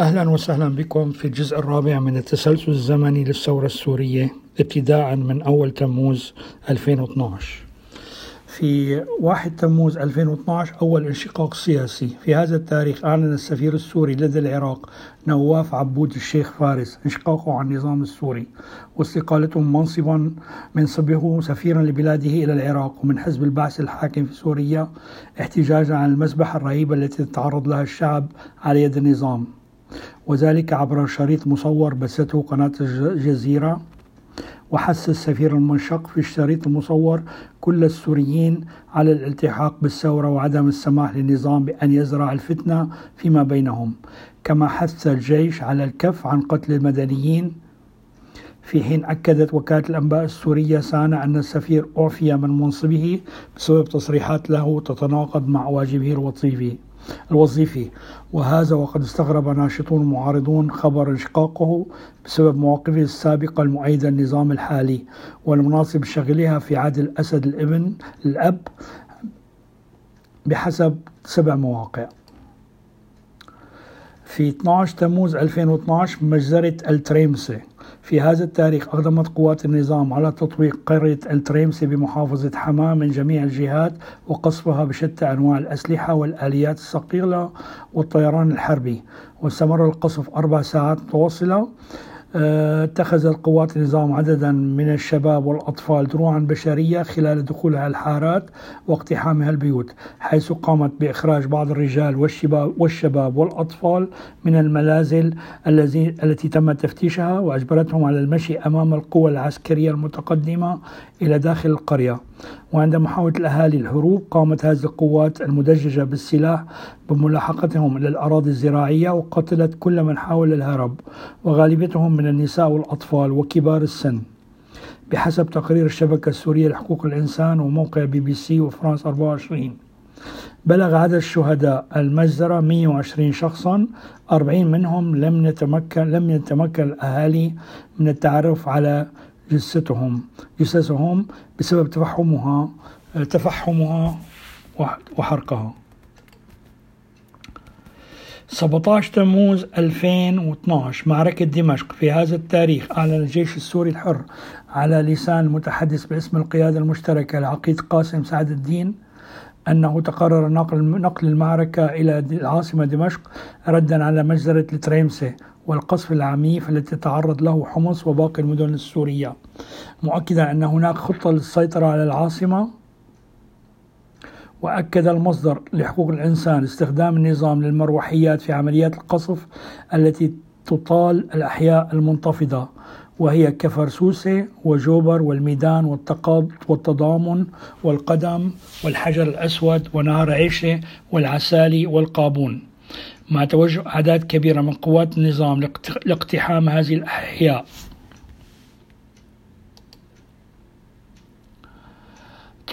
أهلا وسهلا بكم في الجزء الرابع من التسلسل الزمني للثورة السورية ابتداء من أول تموز 2012 في 1 تموز 2012 أول انشقاق سياسي. في هذا التاريخ أعلن السفير السوري لدى العراق نواف عبود الشيخ فارس انشقاقه عن النظام السوري واستقالته منصبا منصبه سفيرا لبلاده إلى العراق ومن حزب البعث الحاكم في سوريا احتجاجا عن المذبحة الرهيبة التي تتعرض لها الشعب على يد النظام. وذلك عبر شريط مصور بثته قناة الجزيرة. وحث السفير المنشق في الشريط المصور كل السوريين على الالتحاق بالثورة وعدم السماح للنظام بأن يزرع الفتنة فيما بينهم. كما حث الجيش على الكف عن قتل المدنيين. في حين أكدت وكالة الأنباء السورية سانا أن السفير أعفي من منصبه بسبب تصريحات له تتناقض مع واجبه الوظيفي الوظيفي. وهذا وقد استغرب ناشطون معارضون خبر انشقاقه بسبب مواقفه السابقة المؤيدة للنظام الحالي والمناصب شغلها في عهد الأسد الابن الأب بحسب سبع مواقع. في 12 تموز 2012 مجزرة التريمسي. في هذا التاريخ أقدمت قوات النظام على تطويق قرية التريمسي بمحافظة حماة من جميع الجهات وقصفها بشتى أنواع الأسلحة والآليات الثقيلة والطيران الحربي. واستمر القصف أربع ساعات متواصلة اتخذت قوات النظام عددا من الشباب والأطفال دروعا بشرية خلال دخولها الحارات واقتحامها البيوت حيث قامت بإخراج بعض الرجال والشباب, والشباب والأطفال من المنازل التي تم تفتيشها وأجبرتهم على المشي أمام القوى العسكرية المتقدمة إلى داخل القرية. وعند محاولة الأهالي الهروب قامت هذه القوات المدججة بالسلاح بملاحقتهم إلى الأراضي الزراعية وقتلت كل من حاول الهرب وغالبيتهم من النساء والأطفال وكبار السن. بحسب تقرير الشبكة السورية لحقوق الإنسان وموقع بي بي سي وفرانس 24 بلغ عدد الشهداء المجزرة 120 شخصا 40 منهم لم يتمكن لم يتمكن الأهالي من التعرف على جثتهم جثثهم بسبب تفحمها تفحمها وحرقها. 17 تموز 2012 معركة دمشق في هذا التاريخ أعلن الجيش السوري الحر على لسان المتحدث باسم القيادة المشتركة العقيد قاسم سعد الدين أنه تقرر نقل نقل المعركة إلى العاصمة دمشق ردا على مجزرة التريمسي والقصف العنيف التي تعرض له حمص وباقي المدن السورية. مؤكدا أن هناك خطة للسيطرة على العاصمة. وأكد المصدر لحقوق الإنسان استخدام النظام للمروحيات في عمليات القصف التي تطال الأحياء المنتفضة وهي كفرسوسة وجوبر والميدان والتقاض والتضامن والقدم والحجر الأسود ونهر عيشة والعسالي والقابون. مع توجه أعداد كبيرة من قوات النظام لاقتحام هذه الأحياء.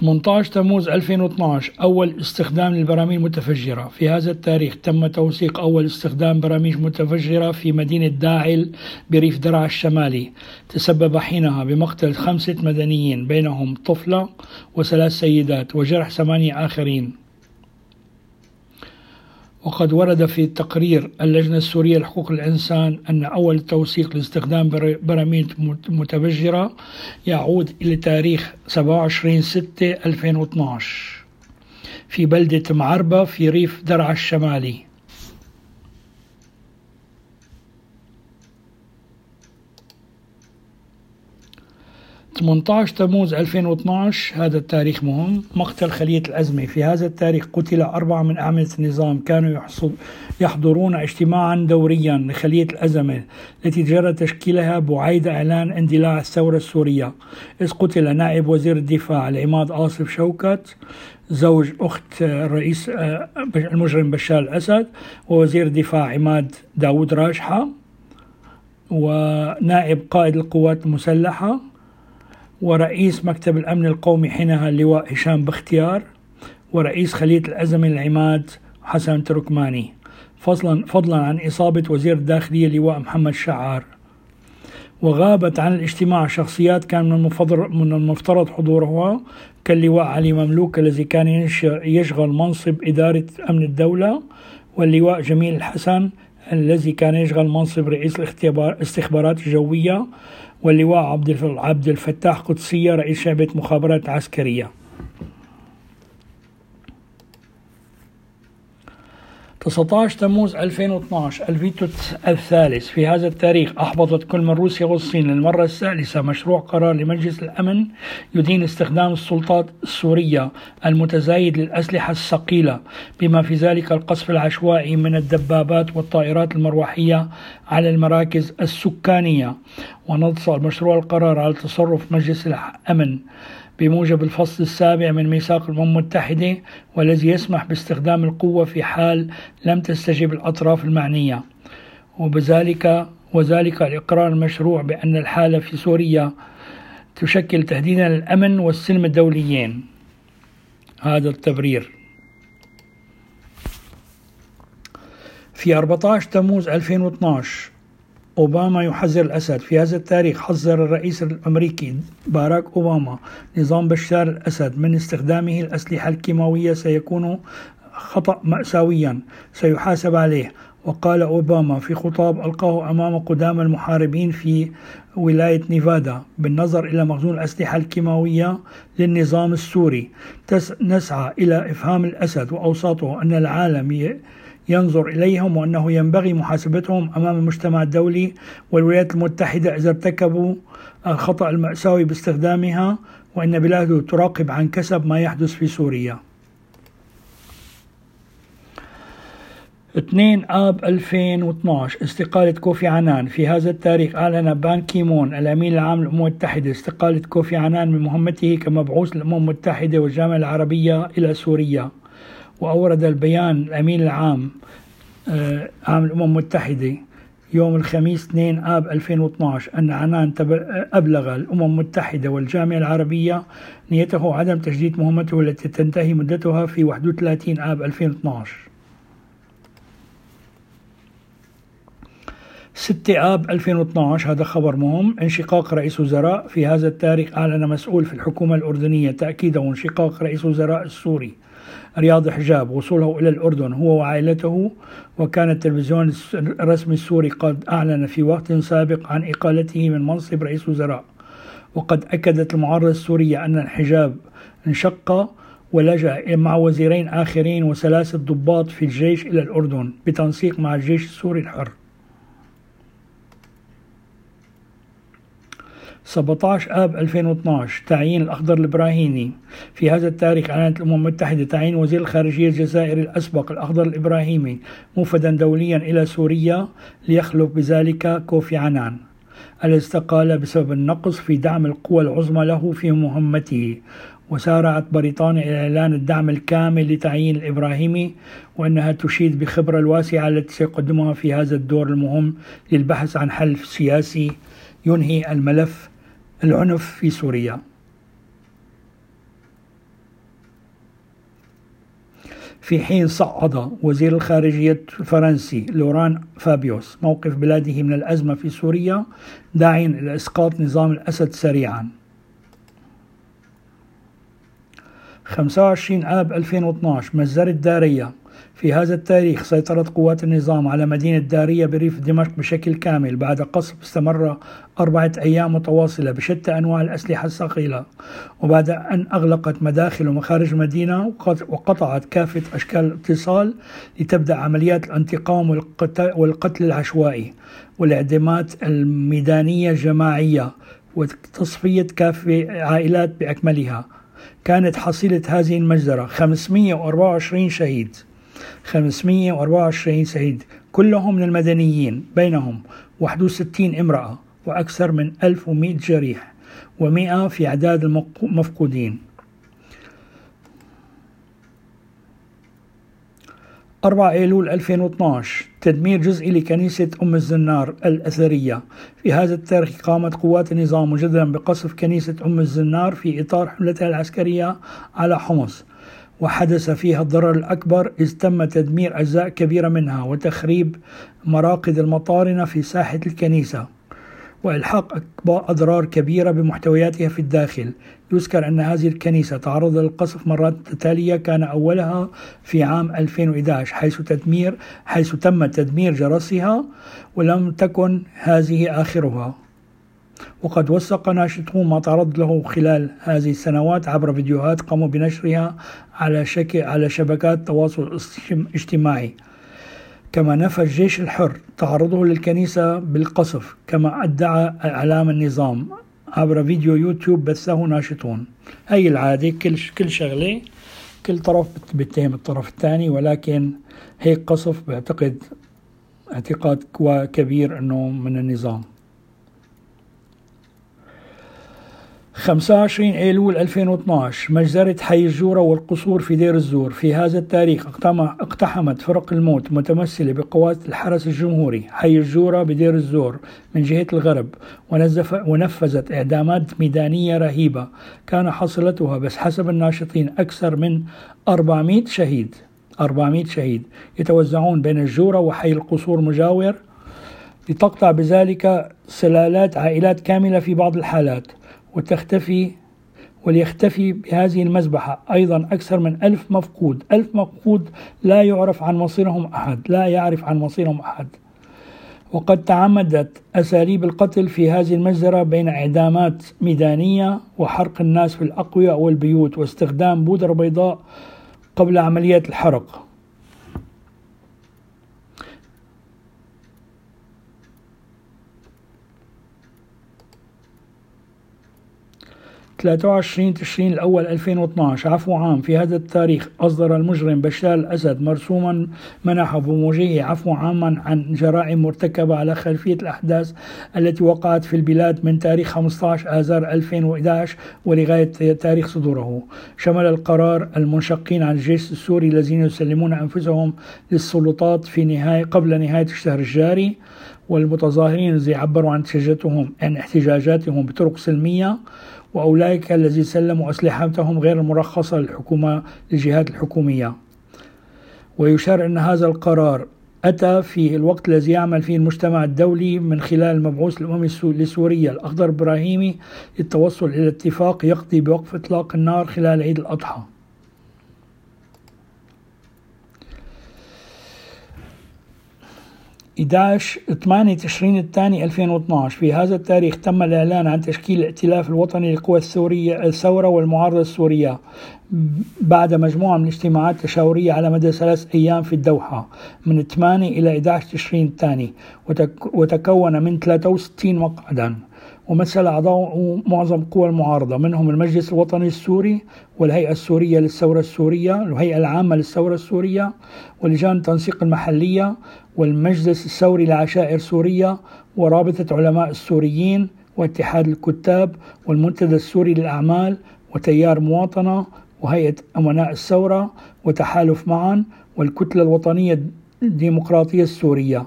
18 تموز 2012 أول استخدام للبراميل المتفجرة. في هذا التاريخ تم توثيق أول استخدام براميل متفجرة في مدينة داعل بريف درعا الشمالي. تسبب حينها بمقتل خمسة مدنيين بينهم طفلة وثلاث سيدات وجرح ثمانية آخرين. وقد ورد في تقرير اللجنة السورية لحقوق الإنسان أن أول توثيق لاستخدام براميل متفجرة يعود إلى تاريخ 27 6 2012 في بلدة معربة في ريف درعا الشمالي. 18 تموز 2012 هذا التاريخ مهم. مقتل خلية الأزمة. في هذا التاريخ قتل أربعة من أعمدة النظام. كانوا يحضرون اجتماعا دوريا لخلية الأزمة التي جرى تشكيلها بعيد إعلان اندلاع الثورة السورية. إذ قتل نائب وزير الدفاع العماد آصف شوكت زوج أخت الرئيس آه، المجرم بشار الأسد ووزير الدفاع عماد داود راجحة ونائب قائد القوات المسلحة ورئيس مكتب الأمن القومي حينها اللواء هشام بختيار ورئيس خلية الأزمة العماد حسن تركماني. فضلا, فضلا عن إصابة وزير الداخلية اللواء محمد شعار. وغابت عن الاجتماع شخصيات كان من من المفترض حضورها كاللواء علي مملوك الذي كان يشغل منصب إدارة أمن الدولة واللواء جميل الحسن الذي كان يشغل منصب رئيس الاستخبارات الجوية واللواء عبد الفتاح قدسية رئيس شعبة مخابرات عسكرية. 19 تموز 2012 الفيتو الثالث. في هذا التاريخ أحبطت كل من روسيا والصين للمرة الثالثة مشروع قرار لمجلس الأمن يدين استخدام السلطات السورية المتزايد للأسلحة الثقيلة بما في ذلك القصف العشوائي من الدبابات والطائرات المروحية على المراكز السكانية. ونص مشروع القرار على تصرف مجلس الأمن. بموجب الفصل السابع من ميثاق الأمم المتحدة والذي يسمح باستخدام القوة في حال لم تستجب الأطراف المعنية. وبذلك وذلك الإقرار المشروع بأن الحالة في سوريا تشكل تهديدا للأمن والسلم الدوليين. هذا التبرير. في 14 تموز 2012 أوباما يحذر الأسد. في هذا التاريخ حذر الرئيس الأمريكي باراك أوباما نظام بشار الأسد. من استخدامه الأسلحة الكيماوية سيكون خطأ مأساويا سيحاسب عليه. وقال أوباما في خطاب ألقاه أمام قدام المحاربين في ولاية نيفادا بالنظر إلى مخزون الأسلحة الكيماوية للنظام السوري. نسعى إلى إفهام الأسد وأوساطه أن العالم ينظر إليهم وأنه ينبغي محاسبتهم أمام المجتمع الدولي والولايات المتحدة إذا ارتكبوا الخطأ المأساوي باستخدامها وأن بلاده تراقب عن كثب ما يحدث في سوريا. 2 آب 2012 استقالة كوفي عنان. في هذا التاريخ أعلن بان كي مون الأمين العام للأمم المتحدة استقالة كوفي عنان من مهمته كمبعوث للأمم المتحدة والجامعة العربية إلى سوريا. وأورد البيان الأمين العام آه، عام الأمم المتحدة يوم الخميس 2 آب 2012 أن عنان أبلغ الأمم المتحدة والجامعة العربية نيته عدم تجديد مهمته التي تنتهي مدتها في 31 آب 2012 6 آب 2012 هذا خبر مهم. انشقاق رئيس وزراء في هذا التاريخ أعلن مسؤول في الحكومة الأردنية تأكيده انشقاق رئيس وزراء السوري. رياض حجاب وصوله إلى الأردن هو وعائلته وكان التلفزيون الرسمي السوري قد أعلن في وقت سابق عن إقالته من منصب رئيس وزراء. وقد أكدت المعارضة السورية أن الحجاب انشق ولجأ مع وزيرين آخرين وثلاثة ضباط في الجيش إلى الأردن بتنسيق مع الجيش السوري الحر. 17 آب 2012 تعيين الأخضر الإبراهيمي. في هذا التاريخ أعلنت الأمم المتحدة تعيين وزير الخارجية الجزائري الأسبق الأخضر الإبراهيمي موفدا دوليا إلى سوريا ليخلف بذلك كوفي عنان الذي استقال بسبب النقص في دعم القوى العظمى له في مهمته. وسارعت بريطانيا إلى إعلان الدعم الكامل لتعيين الإبراهيمي وأنها تشيد بخبرة الواسعة التي سيقدمها في هذا الدور المهم للبحث عن حل سياسي ينهي الملف العنف في سوريا. في حين صعد وزير الخارجية الفرنسي لوران فابيوس موقف بلاده من الأزمة في سوريا داعيا إلى إسقاط نظام الأسد سريعا. 25 آب 2012 مجزرة دارية في هذا التاريخ سيطرت قوات النظام على مدينة دارية بريف دمشق بشكل كامل بعد قصف استمر أربعة أيام متواصلة بشتى أنواع الأسلحة الثقيلة وبعد أن أغلقت مداخل ومخارج المدينة وقطعت كافة أشكال الاتصال لتبدأ عمليات الانتقام والقتل العشوائي والإعدامات الميدانية الجماعية وتصفية كافة عائلات بأكملها. كانت حصيلة هذه المجزرة. 524 شهيد. 524 شهيد. كلهم من المدنيين. بينهم 61 امرأة وأكثر من 1100 جريح و100 في أعداد المفقودين. 4 أيلول 2012 تدمير جزئي لكنيسة أم الزنار الأثرية. في هذا التاريخ قامت قوات النظام مجددا بقصف كنيسة أم الزنار في إطار حملتها العسكرية على حمص وحدث فيها الضرر الأكبر إذ تم تدمير أجزاء كبيرة منها وتخريب مراقد المطارنة في ساحة الكنيسة. وإلحاق أضرار كبيرة بمحتوياتها في الداخل. يذكر أن هذه الكنيسة تعرض للقصف مرات تتالية كان أولها في عام 2011 حيث تدمير حيث تم تدمير جرسها ولم تكن هذه آخرها. وقد وثق ناشطون ما تعرض له خلال هذه السنوات عبر فيديوهات قاموا بنشرها على شكل على شبكات التواصل الاجتماعي كما نفى الجيش الحر تعرضه للكنيسة بالقصف كما أدعى إعلام النظام عبر فيديو يوتيوب بثه ناشطون. هي العادة كل كل شغلة كل طرف بيتهم الطرف الثاني ولكن هيك قصف بعتقد اعتقاد كبير إنه من النظام. 25 أيلول 2012 مجزرة حي الجورة والقصور في دير الزور. في هذا التاريخ اقتحمت فرق الموت متمثلة بقوات الحرس الجمهوري حي الجورة بدير الزور من جهة الغرب ونفذت إعدامات ميدانية رهيبة كان حصلتها بس حسب الناشطين أكثر من 400 شهيد. 400 شهيد يتوزعون بين الجورة وحي القصور مجاور لتقطع بذلك سلالات عائلات كاملة في بعض الحالات. وتختفي وليختفي بهذه المذبحة. أيضا أكثر من ألف مفقود. ألف مفقود لا يعرف عن مصيرهم أحد. لا يعرف عن مصيرهم أحد. وقد تعمدت أساليب القتل في هذه المجزرة بين إعدامات ميدانية وحرق الناس في الأقوية والبيوت واستخدام بودرة بيضاء قبل عمليات الحرق. 23 تشرين الأول 2012 عفو عام. في هذا التاريخ أصدر المجرم بشار الأسد مرسوما منحه بموجهه عفو عاما عن جرائم مرتكبة على خلفية الأحداث التي وقعت في البلاد من تاريخ 15 آذار 2011 ولغاية تاريخ صدوره. شمل القرار المنشقين عن الجيش السوري الذين يسلمون أنفسهم للسلطات في نهاية قبل نهاية الشهر الجاري والمتظاهرين الذي عبروا عن احتجاجاتهم عن احتجاجاتهم بطرق سلمية وأولئك الذين سلموا أسلحتهم غير المرخصة للحكومة للجهات الحكومية. ويشار أن هذا القرار أتى في الوقت الذي يعمل فيه المجتمع الدولي من خلال المبعوث الأممي لسوريا الأخضر إبراهيمي للتوصل إلى اتفاق يقضي بوقف إطلاق النار خلال عيد الأضحى. 11 8 تشرين الثاني 2012 في هذا التاريخ تم الإعلان عن تشكيل الائتلاف الوطني للقوى السورية الثورة والمعارضة السورية بعد مجموعة من الاجتماعات التشاورية على مدى ثلاث أيام في الدوحة من 8 إلى 11 تشرين الثاني وتكون من 63 مقعدا. ومثل أعضاء معظم قوى المعارضة منهم المجلس الوطني السوري والهيئة السورية للثورة السورية الهيئة العامة للثورة السورية ولجان التنسيق المحلية والمجلس الثوري لعشائر سوريا ورابطة علماء السوريين واتحاد الكتاب والمنتدى السوري للأعمال وتيار مواطنة وهيئة أمناء الثورة وتحالف معا والكتلة الوطنية الديمقراطية السورية.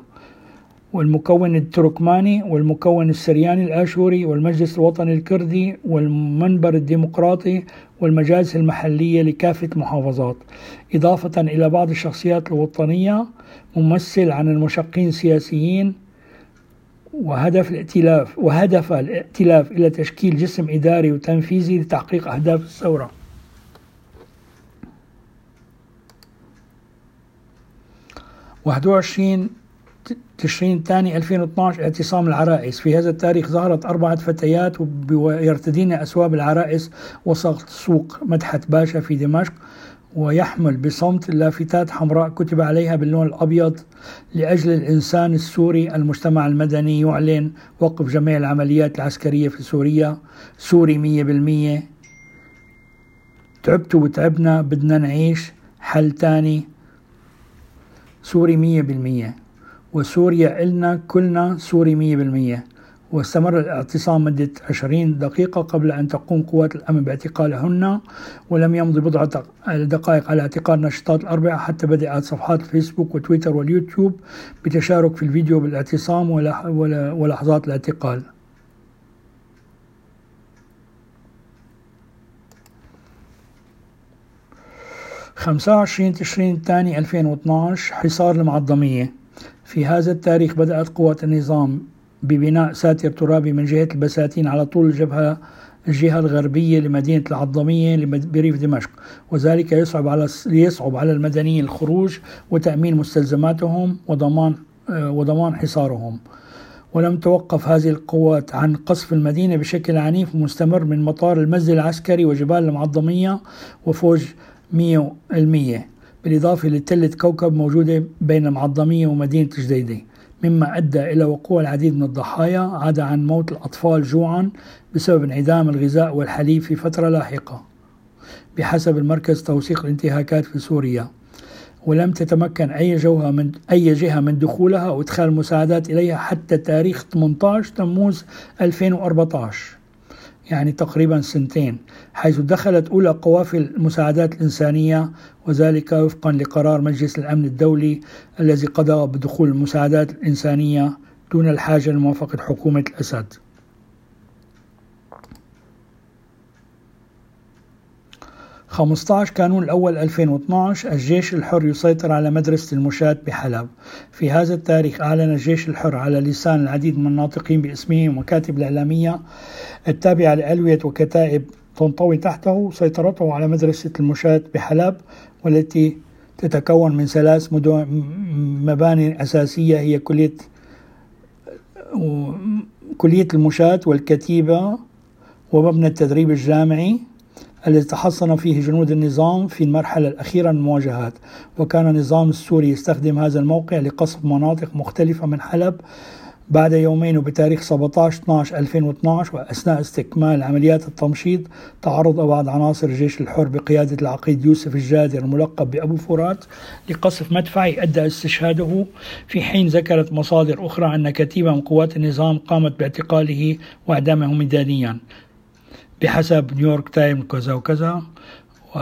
والمكون التركماني والمكون السرياني الآشوري والمجلس الوطني الكردي والمنبر الديمقراطي والمجالس المحلية لكافة المحافظات إضافة إلى بعض الشخصيات الوطنية ممثل عن المشقين السياسيين وهدف الائتلاف وهدف الائتلاف إلى تشكيل جسم إداري وتنفيذي لتحقيق أهداف الثورة. واحد وعشرين تشرين الثاني 2012 اعتصام العرائس. في هذا التاريخ ظهرت أربعة فتيات ويرتدين أسواب العرائس وسط سوق مدحت باشا في دمشق ويحمل بصمت لافتات حمراء كتب عليها باللون الأبيض لأجل الإنسان السوري المجتمع المدني. يعلن وقف جميع العمليات العسكرية في سوريا. سوري مية بالمية. تعبتوا وتعبنا بدنا نعيش حل تاني. سوري مية بالمية. وسوريا إلنا كلنا سوري مية بالمية. واستمر الاعتصام مدة 20 دقيقة قبل أن تقوم قوات الأمن باعتقالهن ولم يمضي بضعة دقائق على اعتقال نشطات الأربعة حتى بدأت صفحات الفيسبوك وتويتر واليوتيوب بتشارك في الفيديو بالاعتصام ولحظات الاعتقال. خمسة وعشرين تشرين الثاني 2012 حصار المعظمية. في هذا التاريخ بدأت قوات النظام ببناء ساتر ترابي من جهة البساتين على طول الجبهة الجهة الغربية لمدينة العظمية بريف دمشق. وذلك يصعب على يصعب على المدنيين الخروج وتأمين مستلزماتهم وضمان آه، وضمان حصارهم. ولم توقف هذه القوات عن قصف المدينة بشكل عنيف ومستمر من مطار المسجد العسكري وجبال المعظمية وفوج مية المية. بالإضافة لتلة كوكب موجودة بين المعظمية ومدينة جديدة مما أدى إلى وقوع العديد من الضحايا عدا عن موت الأطفال جوعا بسبب انعدام الغذاء والحليب في فترة لاحقة. بحسب المركز توثيق الانتهاكات في سوريا ولم تتمكن أي جهة من أي جهة من دخولها وإدخال المساعدات إليها حتى تاريخ 18 تموز 2014 يعني تقريبا سنتين حيث دخلت أولى قوافل المساعدات الإنسانية وذلك وفقا لقرار مجلس الأمن الدولي الذي قضى بدخول المساعدات الإنسانية دون الحاجة لموافقة حكومة الأسد. 15 كانون الأول 2012 الجيش الحر يسيطر على مدرسة المشاة بحلب. في هذا التاريخ أعلن الجيش الحر على لسان العديد من الناطقين باسمه ومكاتب الإعلامية التابعة لألوية وكتائب تنطوي تحته سيطرته على مدرسة المشاة بحلب والتي تتكون من ثلاث مباني أساسية هي كلية كلية المشاة والكتيبة ومبنى التدريب الجامعي. الذي تحصن فيه جنود النظام في المرحلة الأخيرة من المواجهات. وكان النظام السوري يستخدم هذا الموقع لقصف مناطق مختلفة من حلب بعد يومين وبتاريخ 17 12 2012 وأثناء استكمال عمليات التمشيط تعرض بعض عناصر الجيش الحر بقيادة العقيد يوسف الجادر الملقب بأبو فرات لقصف مدفعي ادى استشهاده في حين ذكرت مصادر أخرى أن كتيبة من قوات النظام قامت باعتقاله وأعدامه ميدانيا. بحسب نيويورك تايم كذا وكذا و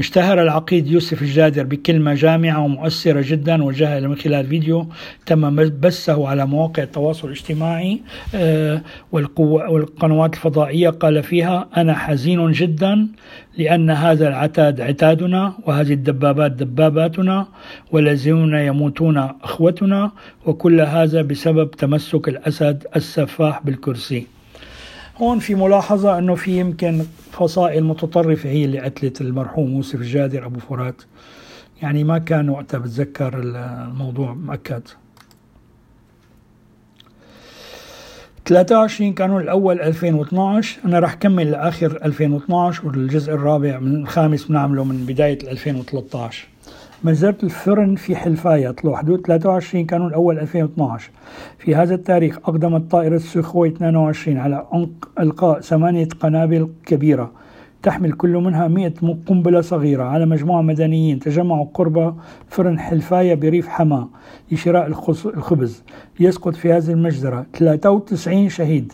اشتهر العقيد يوسف الجادر بكلمة جامعة ومؤثرة جدا وجاء من خلال فيديو تم بثه على مواقع التواصل الاجتماعي آه، والقنوات الفضائية. قال فيها أنا حزين جدا لأن هذا العتاد عتادنا وهذه الدبابات دباباتنا والذين يموتون أخوتنا وكل هذا بسبب تمسك الأسد السفاح بالكرسي. هون في ملاحظة أنه في يمكن فصائل متطرفة هي اللي قتلت المرحوم يوسف الجادر أبو فرات. يعني ما كان وقتها بتذكر الموضوع مؤكد. 23 كانون الأول 2012 أنا رح كمل لآخر 2012 والجزء الرابع من الخامس بنعمله من بداية 2013 مجزرة الفرن في حلفاية. طلوع حدود 23 كانون الأول 2012 في هذا التاريخ أقدمت طائرة سخوي 22 على عمق إلقاء ثمانية قنابل كبيرة. تحمل كل منها 100 قنبلة صغيرة. على مجموعة مدنيين تجمعوا قرب فرن حلفاية بريف حماة لشراء الخبز. يسقط في هذه المجزرة 93 شهيد.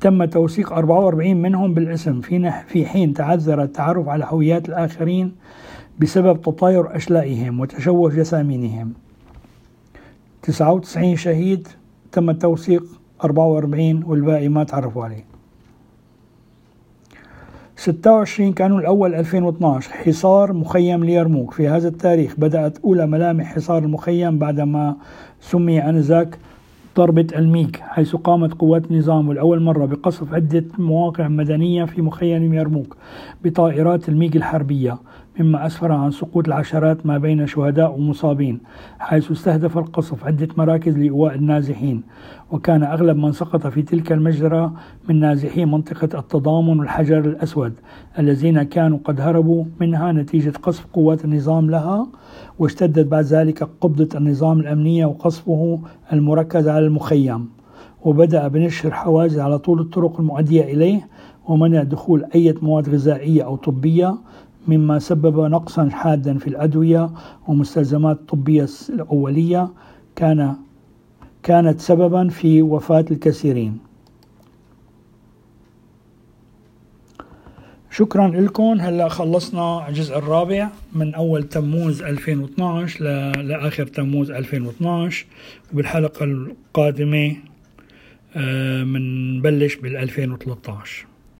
تم توثيق 44 منهم بالاسم. في في حين تعذر التعرف على هويات الآخرين بسبب تطاير أشلائهم وتشوه جسامينهم. 99 شهيد تم التوثيق 44 والباقي ما تعرفوا عليه. 26 كانون الأول 2012 حصار مخيم ليرموك. في هذا التاريخ بدأت أولى ملامح حصار المخيم بعدما سمي آنذاك ضربة الميك حيث قامت قوات النظام والأول مرة بقصف عدة مواقع مدنية في مخيم يرموك بطائرات الميك الحربية. مما أسفر عن سقوط العشرات ما بين شهداء ومصابين حيث استهدف القصف عدة مراكز لإيواء النازحين وكان أغلب من سقط في تلك المجزرة من نازحي منطقة التضامن والحجر الأسود الذين كانوا قد هربوا منها نتيجة قصف قوات النظام لها واشتدت بعد ذلك قبضة النظام الأمنية وقصفه المركز على المخيم. وبدأ بنشر حواجز على طول الطرق المؤدية إليه ومنع دخول أي مواد غذائية أو طبية مما سبب نقصا حادا في الأدوية ومستلزمات الطبية الأولية كان كانت سببا في وفاة الكثيرين. شكرا لكم. هلأ خلصنا الجزء الرابع من أول تموز 2012 لآخر تموز 2012 وبالحلقة القادمة آه، بنبلش بال 2013